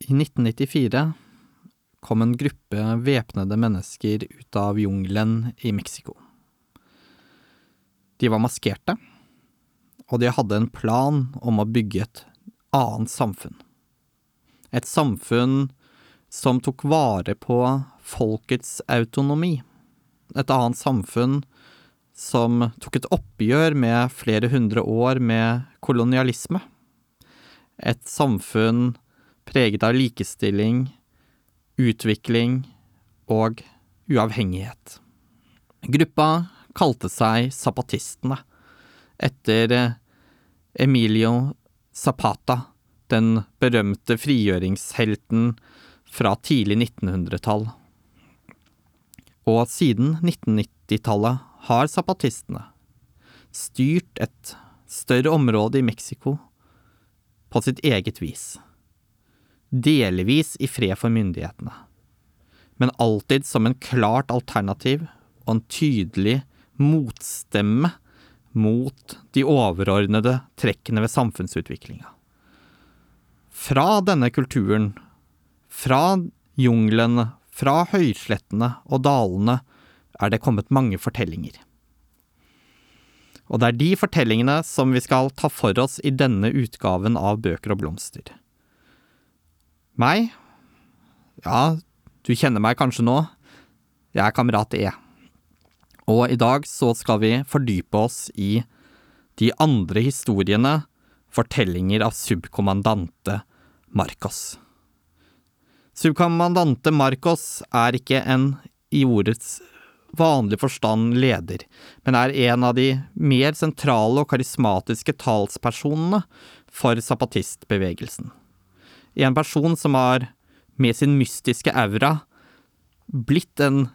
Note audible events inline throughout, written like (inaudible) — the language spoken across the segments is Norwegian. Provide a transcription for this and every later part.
I 1994 kom en gruppe væpnede mennesker ut av jungelen i Mexico. De var maskerte, og de hadde en plan om å bygge et annet samfunn. Et samfunn som tok vare på folkets autonomi. Et annet samfunn som tok et oppgjør med flere hundre år med kolonialisme. Et samfunn preget av likestilling, utvikling og uavhengighet. Gruppa kalte seg Zapatistene, etter Emilio Zapata, den berømte frigjøringshelten fra tidlig 1900-tall. Og siden 1990-tallet har zapatistene styrt et større område i Mexico på sitt eget vis. Delvis i fred for myndighetene, men alltid som en klart alternativ og en tydelig motstemme mot de overordnede trekkene ved samfunnsutviklinga. Fra denne kulturen, fra junglene, fra høyslettene og dalene, er det kommet mange fortellinger. Og det er de fortellingene som vi skal ta for oss i denne utgaven av Bøker og blomster. Meg? Ja, du kjenner meg kanskje nå. Jeg er kamerat E. Og i dag så skal vi fordype oss i de andre historiene, fortellinger av subkommandante Marcos. Subkommandante Marcos er ikke en i ordets vanlig forstand leder, men er en av de mer sentrale og karismatiske talspersonene for zapatistbevegelsen. En person som har, med sin mystiske aura, blitt en,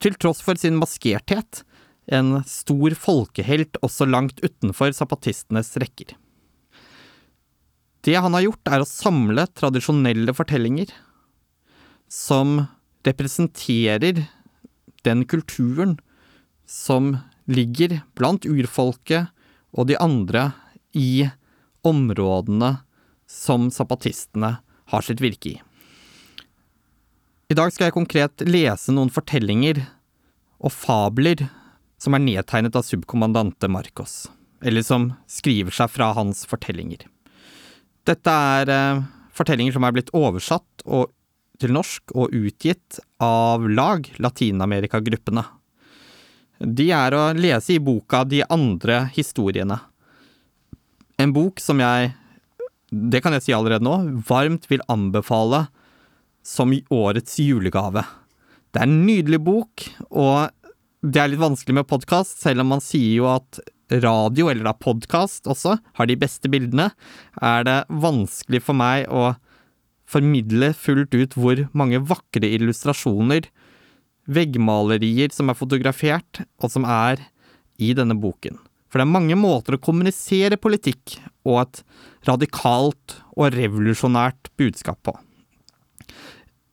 til tross for sin maskerthet, en stor folkehelt også langt utenfor zapatistenes rekker. Det han har gjort, er å samle tradisjonelle fortellinger som representerer den kulturen som ligger blant urfolket og de andre i områdene som zapatistene har sitt virke i. I dag skal jeg konkret lese noen fortellinger og fabler som er nedtegnet av subkommandante Marcos, eller som skriver seg fra hans fortellinger. Dette er eh, fortellinger som er blitt oversatt og til norsk og utgitt av lag, Latin-Amerika-gruppene. De er å lese i boka De andre historiene. En bok som jeg, det kan jeg si allerede nå, varmt vil anbefale som årets julegave. Det er en nydelig bok, og det er litt vanskelig med podkast, selv om man sier jo at radio, eller da podkast også, har de beste bildene, er det vanskelig for meg å formidle fullt ut hvor mange vakre illustrasjoner, veggmalerier som er fotografert, og som er i denne boken. For det er mange måter å kommunisere politikk og et radikalt og revolusjonært budskap på.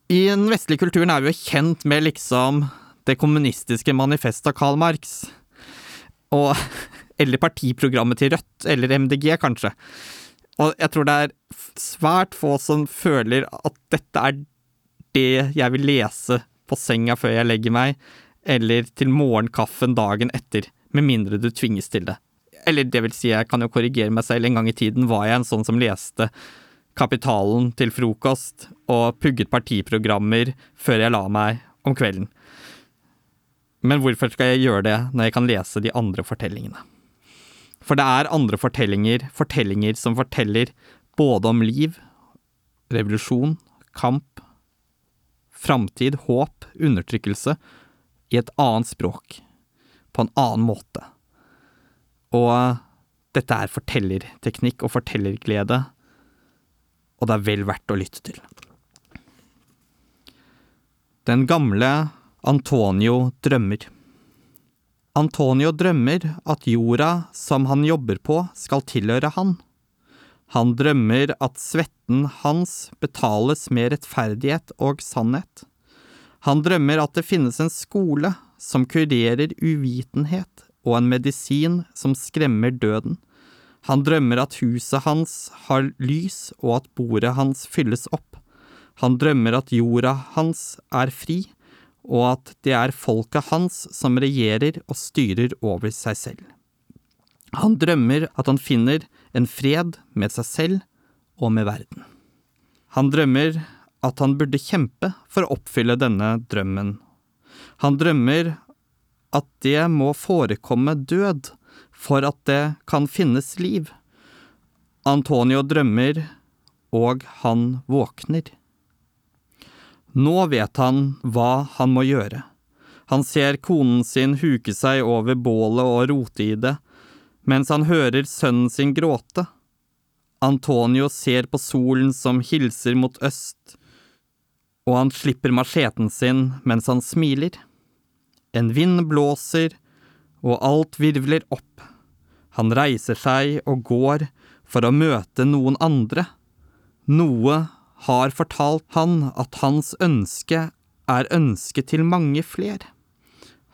I den vestlige kulturen er vi jo kjent med liksom det kommunistiske manifestet av Karl Marx. Og (laughs) Eller partiprogrammet til Rødt, eller MDG, kanskje. Og jeg tror det er svært få som føler at dette er det jeg vil lese på senga før jeg legger meg, eller til morgenkaffen dagen etter, med mindre du tvinges til det. Eller det vil si, jeg kan jo korrigere meg selv, en gang i tiden var jeg en sånn som leste Kapitalen til frokost og pugget partiprogrammer før jeg la meg om kvelden. Men hvorfor skal jeg gjøre det når jeg kan lese de andre fortellingene? For det er andre fortellinger, fortellinger som forteller både om liv, revolusjon, kamp, framtid, håp, undertrykkelse, i et annet språk, på en annen måte. Og dette er fortellerteknikk og fortellerglede, og det er vel verdt å lytte til. Den gamle Antonio drømmer. Antonio drømmer at jorda som han jobber på, skal tilhøre han. Han drømmer at svetten hans betales med rettferdighet og sannhet. Han drømmer at det finnes en skole som kurerer uvitenhet, og en medisin som skremmer døden. Han drømmer at huset hans har lys, og at bordet hans fylles opp Han drømmer at jorda hans er fri, og at det er folket hans som regjerer og styrer over seg selv. Han drømmer at han finner en fred med seg selv og med verden. Han drømmer at han burde kjempe for å oppfylle denne drømmen. Han drømmer at det må forekomme død for at det kan finnes liv. Antonio drømmer, og han våkner. Nå vet han hva han må gjøre. Han ser konen sin huke seg over bålet og rote i det, mens han hører sønnen sin gråte. Antonio ser på solen som hilser mot øst, og han slipper macheten sin mens han smiler. En vind blåser, og alt virvler opp. Han reiser seg og går for å møte noen andre. Noe har fortalt han at hans ønske er ønsket til mange fler.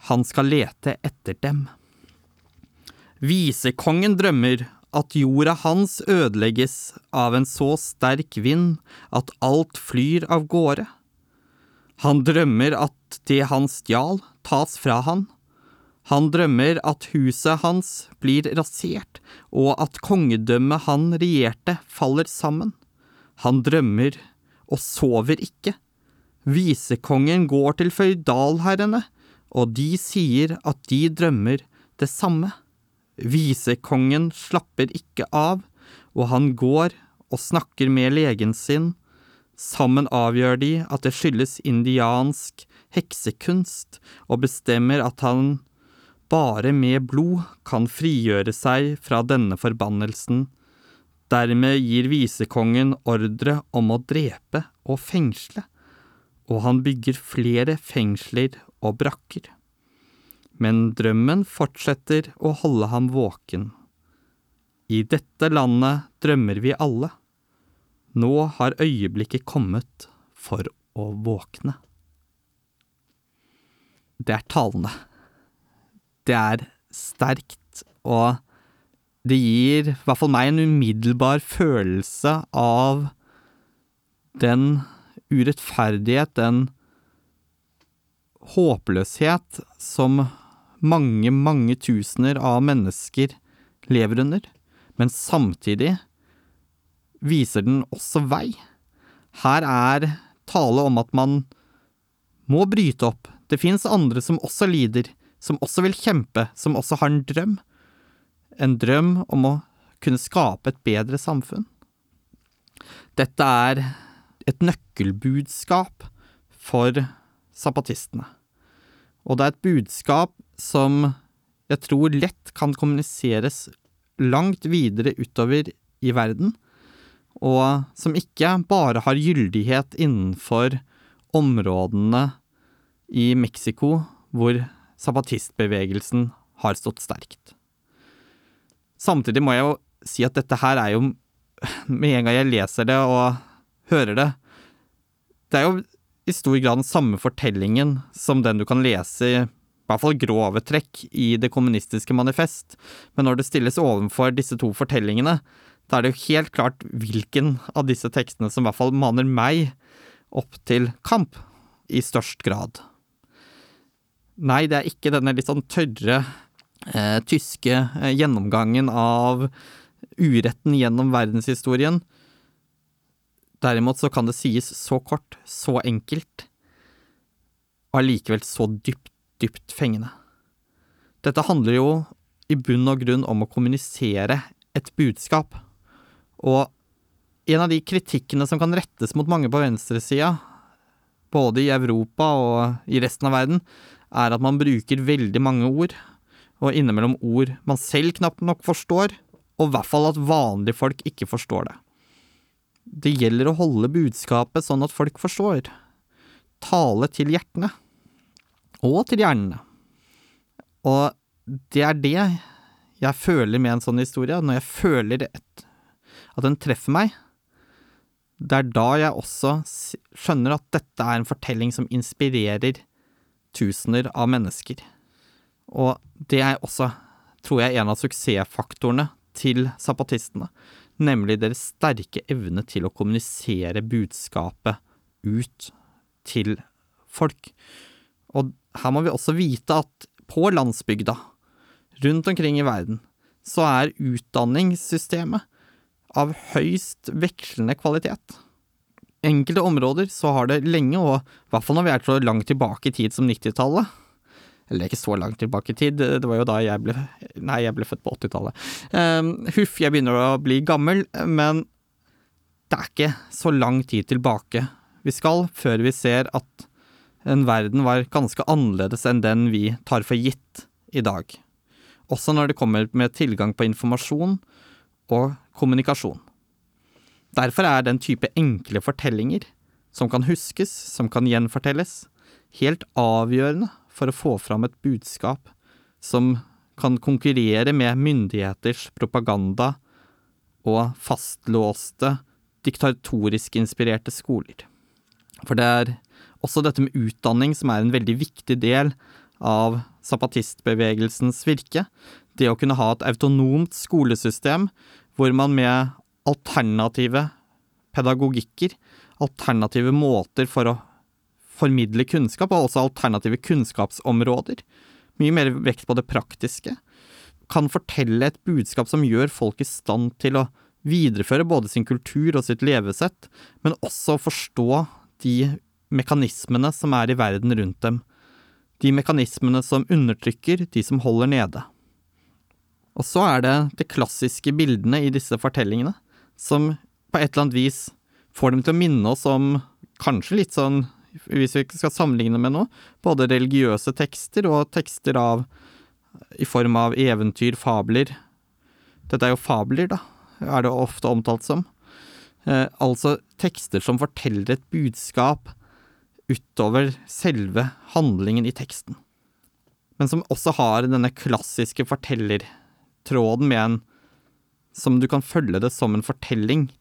Han skal lete etter dem. Visekongen drømmer at jorda hans ødelegges av en så sterk vind at alt flyr av gårde. Han drømmer at det han stjal, tas fra han. Han drømmer at huset hans blir rasert, og at kongedømmet han regjerte, faller sammen. Han drømmer og sover ikke. Visekongen går til føydalherrene, og de sier at de drømmer det samme. Visekongen slapper ikke av, og han går og snakker med legen sin. Sammen avgjør de at det skyldes indiansk heksekunst, og bestemmer at han bare med blod kan frigjøre seg fra denne forbannelsen. Dermed gir visekongen ordre om å drepe og fengsle, og han bygger flere fengsler og brakker. Men drømmen fortsetter å holde ham våken. I dette landet drømmer vi alle. Nå har øyeblikket kommet for å våkne. Det er talende. Det er sterkt, og det gir i hvert fall meg en umiddelbar følelse av den urettferdighet, den håpløshet som mange, mange tusener av mennesker lever under, men samtidig viser den også vei. Her er tale om at man må bryte opp. Det fins andre som også lider, som også vil kjempe, som også har en drøm. En drøm om å kunne skape et bedre samfunn. Dette er et nøkkelbudskap for zapatistene. Og det er et budskap som jeg tror lett kan kommuniseres langt videre utover i verden, og som ikke bare har gyldighet innenfor områdene i Mexico hvor zapatistbevegelsen har stått sterkt. Samtidig må jeg jo si at dette her er jo, med en gang jeg leser det og hører det, det er jo i stor grad den samme fortellingen som den du kan lese i i hvert fall grove trekk i Det kommunistiske manifest, men når det stilles overfor disse to fortellingene, da er det jo helt klart hvilken av disse tekstene som i hvert fall maner meg opp til kamp, i størst grad. Nei, det er ikke denne litt sånn tørre eh, tyske eh, gjennomgangen av uretten gjennom verdenshistorien. Derimot så kan det sies så kort, så enkelt, og allikevel så dypt dypt fengende. Dette handler jo i bunn og grunn om å kommunisere et budskap, og en av de kritikkene som kan rettes mot mange på venstresida, både i Europa og i resten av verden, er at man bruker veldig mange ord, og innimellom ord man selv knapt nok forstår, og i hvert fall at vanlige folk ikke forstår det. Det gjelder å holde budskapet sånn at folk forstår. Tale til hjertene og til hjernene. Og det er det jeg føler med en sånn historie, når jeg føler et, at den treffer meg. Det er da jeg også skjønner at dette er en fortelling som inspirerer tusener av mennesker. Og det er også, tror jeg, en av suksessfaktorene til zapatistene, nemlig deres sterke evne til å kommunisere budskapet ut til folk. Og her må vi også vite at på landsbygda, rundt omkring i verden, så er utdanningssystemet av høyst vekslende kvalitet. Enkelte områder så har det lenge, og i hvert fall når vi er så langt tilbake i tid som 90-tallet, eller ikke så langt tilbake i tid, det var jo da jeg ble Nei, jeg ble født på 80-tallet. Um, huff, jeg begynner å bli gammel, men det er ikke så lang tid tilbake vi skal før vi ser at en verden var ganske annerledes enn den vi tar for gitt i dag. Også når det kommer med tilgang på informasjon og kommunikasjon. Derfor er den type enkle fortellinger, som kan huskes, som kan gjenfortelles, helt avgjørende for å få fram et budskap som kan konkurrere med myndigheters propaganda og fastlåste, diktatorisk inspirerte skoler. For det er også dette med utdanning som er en veldig viktig del av zapatistbevegelsens virke. Det å kunne ha et autonomt skolesystem hvor man med alternative pedagogikker, alternative måter for å formidle kunnskap, og også alternative kunnskapsområder, mye mer vekt på det praktiske, kan fortelle et budskap som gjør folk i stand til å videreføre både sin kultur og sitt levesett, men også forstå de mekanismene som er i verden rundt dem. De mekanismene som undertrykker, de som holder nede. Og så er det de klassiske bildene i disse fortellingene, som på et eller annet vis får dem til å minne oss om kanskje litt sånn, hvis vi skal sammenligne med noe, både religiøse tekster og tekster av i form av eventyr, fabler. Dette er jo fabler, da, er det ofte omtalt som. Eh, altså tekster som forteller et budskap utover selve handlingen i teksten. Men som også har denne klassiske fortellertråden med en Som du kan følge det som en fortelling.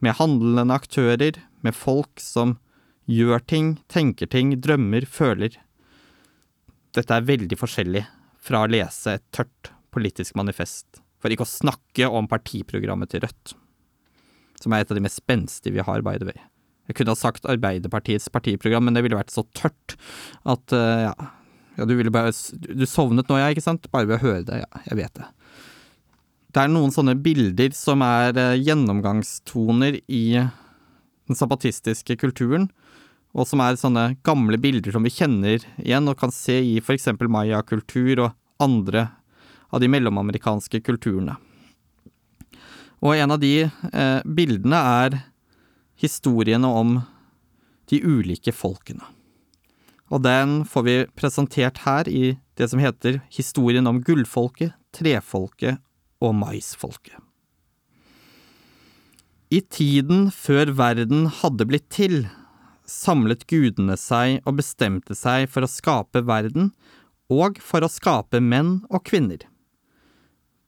Med handlende aktører, med folk som gjør ting, tenker ting, drømmer, føler. Dette er veldig forskjellig fra å lese et tørt politisk manifest, for ikke å snakke om partiprogrammet til Rødt som er et av de mest spenstige vi har, by the way. Jeg kunne ha sagt Arbeiderpartiets partiprogram, men det ville vært så tørt at uh, ja. Ja. du ville bare Du sovnet nå, ja, ikke sant? Bare ved å høre det. Ja, jeg vet det. Det er noen sånne bilder som er uh, gjennomgangstoner i den zapatistiske kulturen, og som er sånne gamle bilder som vi kjenner igjen og kan se i for eksempel maya-kultur og andre av de mellomamerikanske kulturene. Og en av de eh, bildene er historiene om de ulike folkene. Og den får vi presentert her i det som heter Historien om gullfolket, trefolket og maisfolket. I tiden før verden hadde blitt til, samlet gudene seg og bestemte seg for å skape verden og for å skape menn og kvinner.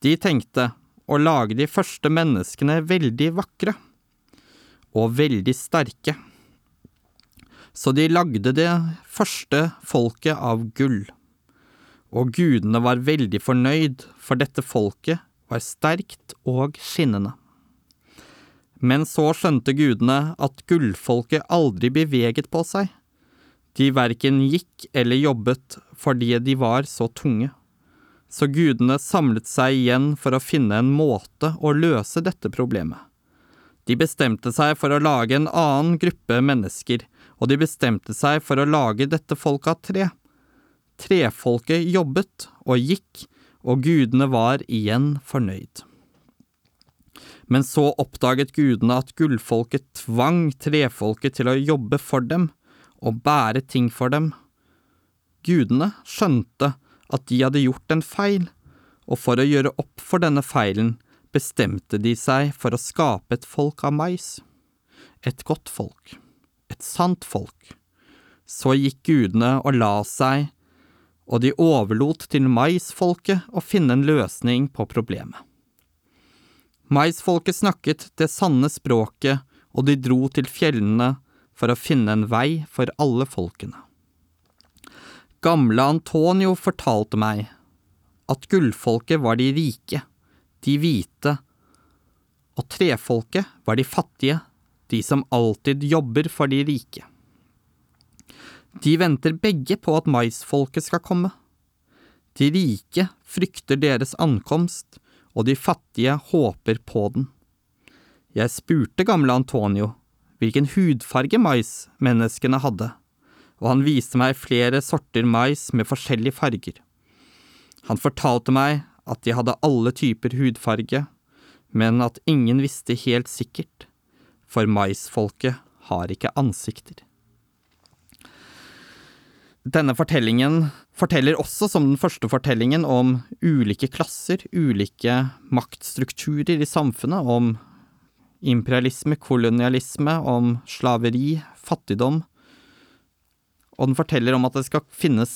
De tenkte å lage de første menneskene veldig vakre og veldig sterke. Så de lagde det første folket av gull, og gudene var veldig fornøyd, for dette folket var sterkt og skinnende. Men så skjønte gudene at gullfolket aldri beveget på seg. De verken gikk eller jobbet fordi de var så tunge så gudene samlet seg igjen for å finne en måte å løse dette problemet. De bestemte seg for å lage en annen gruppe mennesker, og de bestemte seg for å lage dette folket av tre. Trefolket jobbet og gikk, og gudene var igjen fornøyd. Men så oppdaget gudene at gullfolket tvang trefolket til å jobbe for dem og bære ting for dem. Gudene skjønte at de hadde gjort en feil, og for å gjøre opp for denne feilen bestemte de seg for å skape et folk av mais. Et godt folk. Et sant folk. Så gikk gudene og la seg, og de overlot til maisfolket å finne en løsning på problemet. Maisfolket snakket det sanne språket, og de dro til fjellene for å finne en vei for alle folkene. Gamle Antonio fortalte meg at gullfolket var de rike, de hvite, og trefolket var de fattige, de som alltid jobber for de rike. De venter begge på at maisfolket skal komme. De rike frykter deres ankomst, og de fattige håper på den. Jeg spurte gamle Antonio hvilken hudfarge maismenneskene hadde, og han viste meg flere sorter mais med forskjellige farger. Han fortalte meg at de hadde alle typer hudfarge, men at ingen visste helt sikkert, for maisfolket har ikke ansikter. Denne fortellingen forteller også, som den første fortellingen, om ulike klasser, ulike maktstrukturer i samfunnet, om imperialisme, kolonialisme, om slaveri, fattigdom, og den forteller om at det skal finnes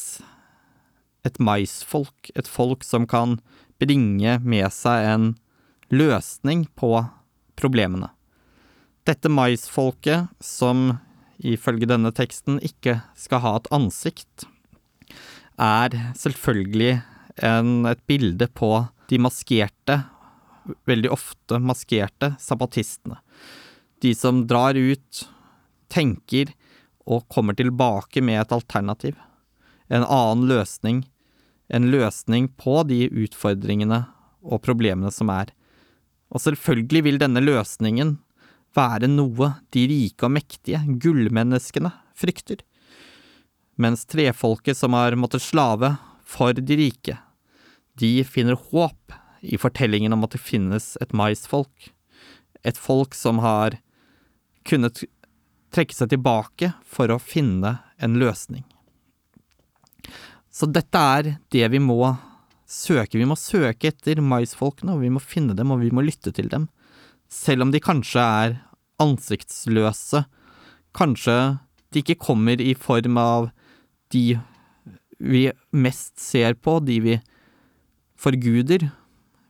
et maisfolk, et folk som kan bringe med seg en løsning på problemene. Dette maisfolket, som ifølge denne teksten ikke skal ha et ansikt, er selvfølgelig en, et bilde på de maskerte, veldig ofte maskerte, sabbatistene. De som drar ut, tenker og kommer tilbake med et alternativ. En annen løsning. En løsning på de utfordringene og problemene som er. Og selvfølgelig vil denne løsningen være noe de rike og mektige, gullmenneskene, frykter, mens trefolket som har måttet slave for de rike, de finner håp i fortellingen om at det finnes et maisfolk, et folk som har kunnet trekke seg tilbake for å finne en løsning. Så dette er det vi må søke. Vi må søke etter maisfolkene, og vi må finne dem, og vi må lytte til dem selv om de kanskje er ansiktsløse, kanskje de ikke kommer i form av de vi mest ser på, de vi forguder,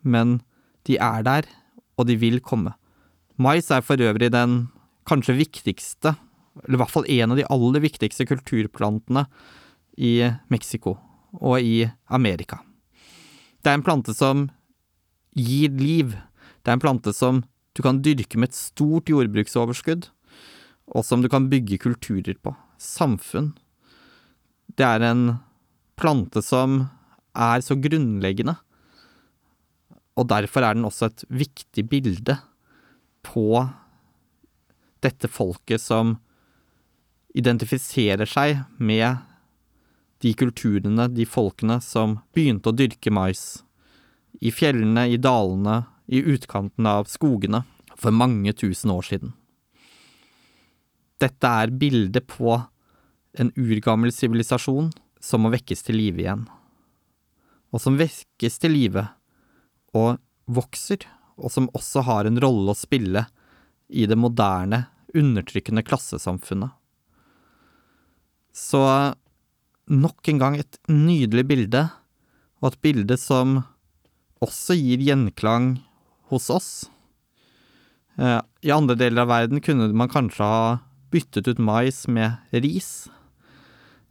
men de er der, og de vil komme. Mais er for øvrig den kanskje viktigste, eller i hvert fall en av de aller viktigste kulturplantene i Mexico og i Amerika. Det er en plante som gir liv. Det er en plante som du kan dyrke med et stort jordbruksoverskudd, og som du kan bygge kulturer på. Samfunn. Det er en plante som er så grunnleggende, og derfor er den også et viktig bilde på dette folket som identifiserer seg med de kulturene, de folkene som begynte å dyrke mais. I fjellene, i dalene, i utkanten av skogene for mange tusen år siden. Dette er bildet på en urgammel sivilisasjon som må vekkes til live igjen, og som vekkes til live og vokser, og som også har en rolle å spille i det moderne, undertrykkende klassesamfunnet. Så nok en gang et nydelig bilde, og et bilde som også gir gjenklang hos oss. Eh, I andre deler av verden kunne man kanskje ha byttet ut mais med ris.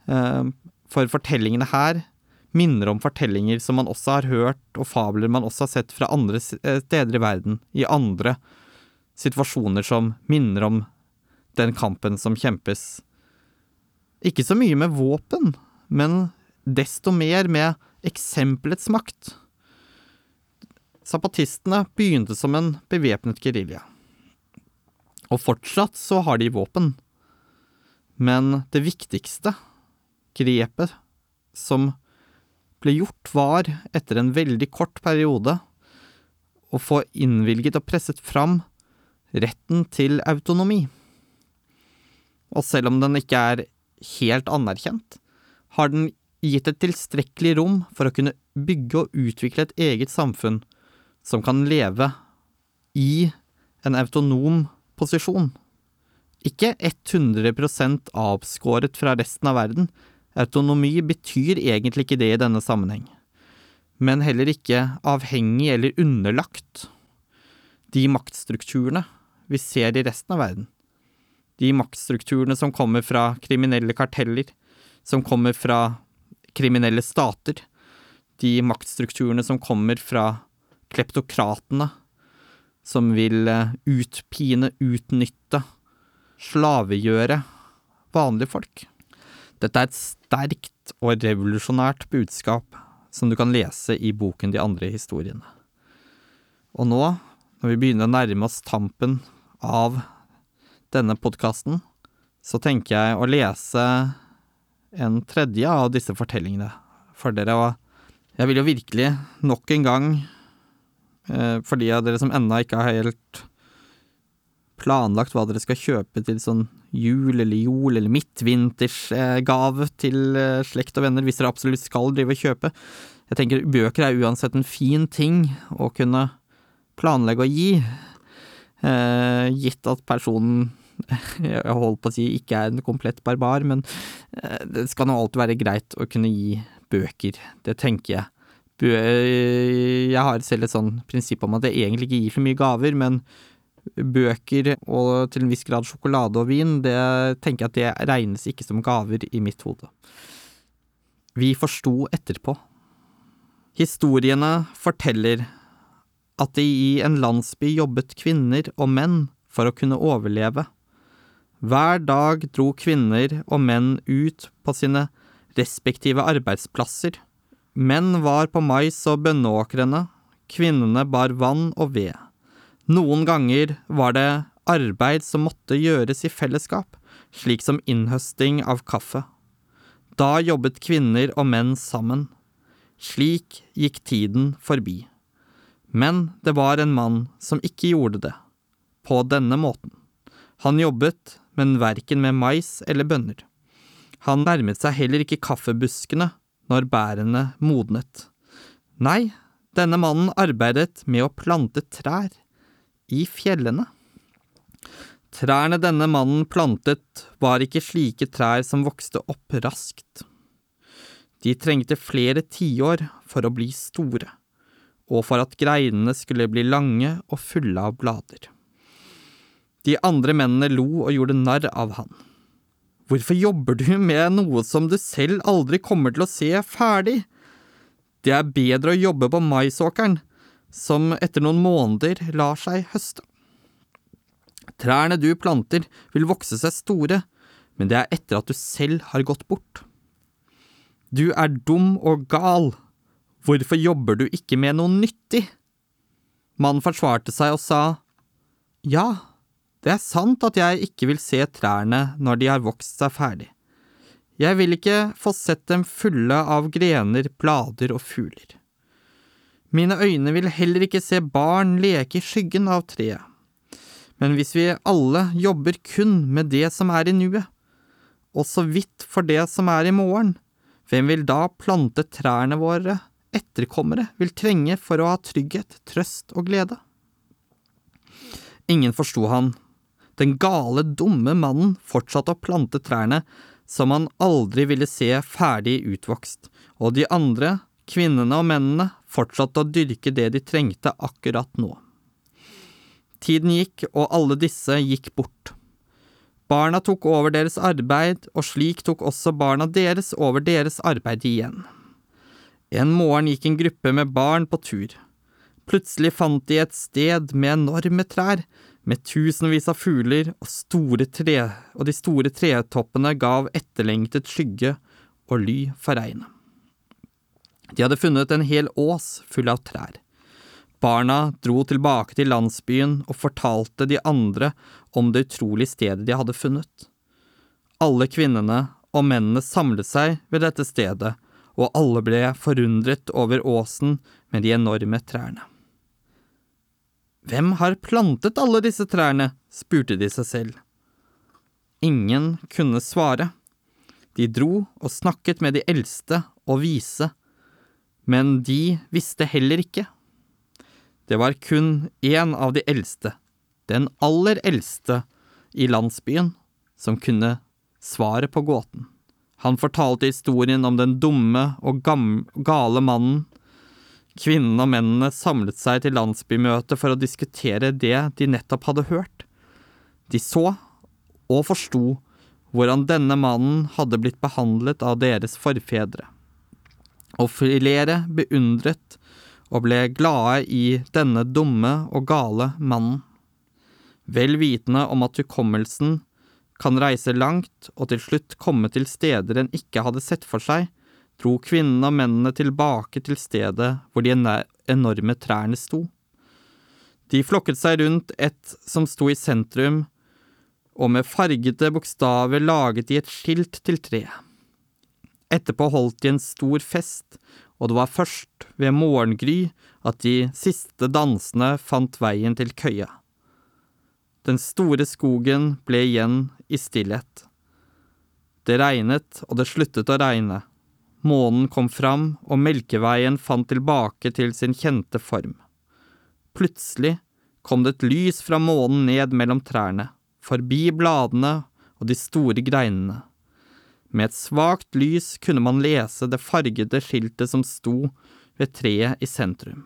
Eh, for fortellingene her minner om fortellinger som man også har hørt, og fabler man også har sett fra andre eh, steder i verden, i andre situasjoner som minner om den kampen som kjempes. Ikke så mye med våpen, men desto mer med eksempelets makt. Zapatistene begynte som en bevæpnet gerilja. Og fortsatt så har de våpen. Men det viktigste grepet som ble gjort, var, etter en veldig kort periode, å få innvilget og presset fram retten til autonomi. Og selv om den ikke er helt anerkjent, har den gitt et tilstrekkelig rom for å kunne bygge og utvikle et eget samfunn som kan leve i en autonom posisjon. Ikke 100% avskåret fra resten av verden. Autonomi betyr egentlig ikke det i denne sammenheng. Men heller ikke avhengig eller underlagt de maktstrukturene vi ser i resten av verden. De maktstrukturene som kommer fra kriminelle karteller, som kommer fra kriminelle stater. De maktstrukturene som kommer fra kleptokratene som vil eh, utpine, utnytte slavegjøre vanlige folk. Dette er et sterkt og revolusjonært budskap som du kan lese i boken De andre historiene. Og nå, når vi begynner å nærme oss tampen av denne podkasten, så tenker jeg å lese en tredje av disse fortellingene for dere. Og jeg vil jo virkelig nok en gang, for de av dere som ennå ikke har helt planlagt hva dere skal kjøpe til sånn jul eller jol eller midtvintersgave til eh, slekt og venner, hvis dere absolutt skal drive og kjøpe. Jeg tenker bøker er uansett en fin ting å kunne planlegge å gi, eh, gitt at personen (laughs) jeg holdt på å si ikke er en komplett barbar, men eh, det skal nå alltid være greit å kunne gi bøker. Det tenker jeg. Jeg har selv et sånn prinsipp om at jeg egentlig ikke gir for mye gaver, men bøker og til en viss grad sjokolade og vin, det tenker jeg at det regnes ikke som gaver i mitt hode. Vi forsto etterpå. Historiene forteller at det i en landsby jobbet kvinner og menn for å kunne overleve. Hver dag dro kvinner og menn ut på sine respektive arbeidsplasser. Menn var på mais- og bønneåkrene, kvinnene bar vann og ved. Noen ganger var det arbeid som måtte gjøres i fellesskap, slik som innhøsting av kaffe. Da jobbet kvinner og menn sammen. Slik gikk tiden forbi. Men det var en mann som ikke gjorde det, på denne måten. Han jobbet, men verken med mais eller bønner. Han nærmet seg heller ikke kaffebuskene når bærene modnet. Nei, denne mannen arbeidet med å plante trær i fjellene. Trærne denne mannen plantet, var ikke slike trær som vokste opp raskt. De trengte flere tiår for å bli store, og for at greinene skulle bli lange og fulle av blader. De andre mennene lo og gjorde narr av han. Hvorfor jobber du med noe som du selv aldri kommer til å se ferdig? Det er bedre å jobbe på maisåkeren som etter noen måneder lar seg høste. Trærne du planter vil vokse seg store, men det er etter at du selv har gått bort. Du er dum og gal, hvorfor jobber du ikke med noe nyttig? Mannen forsvarte seg og sa, Ja, det er sant at jeg ikke vil se trærne når de har vokst seg ferdig. Jeg vil ikke få sett dem fulle av grener, blader og fugler. Mine øyne vil heller ikke se barn leke i skyggen av treet. Men hvis vi alle jobber kun med det som er i nuet, og så vidt for det som er i morgen, hvem vil da plante trærne våre etterkommere vil trenge for å ha trygghet, trøst og glede? Ingen forsto han. Den gale, dumme mannen fortsatte å plante trærne som han aldri ville se ferdig utvokst, og de andre Kvinnene og mennene fortsatte å dyrke det de trengte akkurat nå. Tiden gikk, og alle disse gikk bort. Barna tok over deres arbeid, og slik tok også barna deres over deres arbeid igjen. En morgen gikk en gruppe med barn på tur. Plutselig fant de et sted med enorme trær, med tusenvis av fugler, og, store tre, og de store tretoppene gav etterlengtet skygge og ly for regnet. De hadde funnet en hel ås full av trær. Barna dro tilbake til landsbyen og fortalte de andre om det utrolige stedet de hadde funnet. Alle kvinnene og mennene samlet seg ved dette stedet, og alle ble forundret over åsen med de enorme trærne. Hvem har plantet alle disse trærne? spurte de seg selv. Ingen kunne svare. De dro og snakket med de eldste og vise men de visste heller ikke. Det var kun én av de eldste, den aller eldste i landsbyen, som kunne svaret på gåten. Han fortalte historien om den dumme og gale mannen. Kvinnene og mennene samlet seg til landsbymøte for å diskutere det de nettopp hadde hørt. De så og forsto hvordan denne mannen hadde blitt behandlet av deres forfedre og flere beundret og ble glade i denne dumme og gale mannen, vel vitende om at hukommelsen kan reise langt og til slutt komme til steder en ikke hadde sett for seg, dro kvinnene og mennene tilbake til stedet hvor de enorme trærne sto. De flokket seg rundt et som sto i sentrum, og med fargede bokstaver laget de et skilt til treet. Etterpå holdt de en stor fest, og det var først ved morgengry at de siste dansene fant veien til køya. Den store skogen ble igjen i stillhet. Det regnet, og det sluttet å regne. Månen kom fram, og Melkeveien fant tilbake til sin kjente form. Plutselig kom det et lys fra månen ned mellom trærne, forbi bladene og de store greinene. Med et svakt lys kunne man lese det fargede skiltet som sto ved treet i sentrum.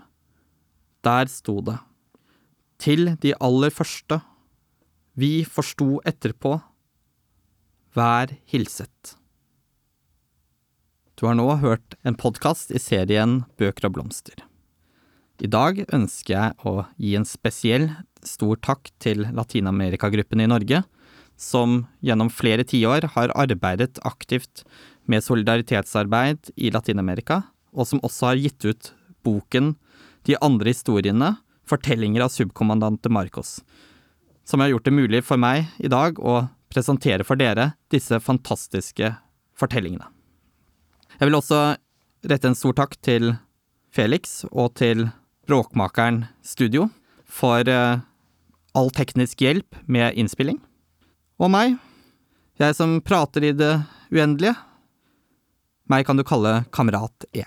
Der sto det. Til de aller første. Vi forsto etterpå. Vær hilset. Du har nå hørt en podkast i serien Bøker og blomster. I dag ønsker jeg å gi en spesiell stor takk til Latin-Amerika-gruppen i Norge, som gjennom flere tiår har arbeidet aktivt med solidaritetsarbeid i Latin-Amerika, og som også har gitt ut boken De andre historiene, fortellinger av subkommandante Marcos, som har gjort det mulig for meg i dag å presentere for dere disse fantastiske fortellingene. Jeg vil også rette en stor takk til Felix og til Bråkmakeren Studio for uh, all teknisk hjelp med innspilling. Og meg, jeg som prater i det uendelige. Meg kan du kalle Kamerat E.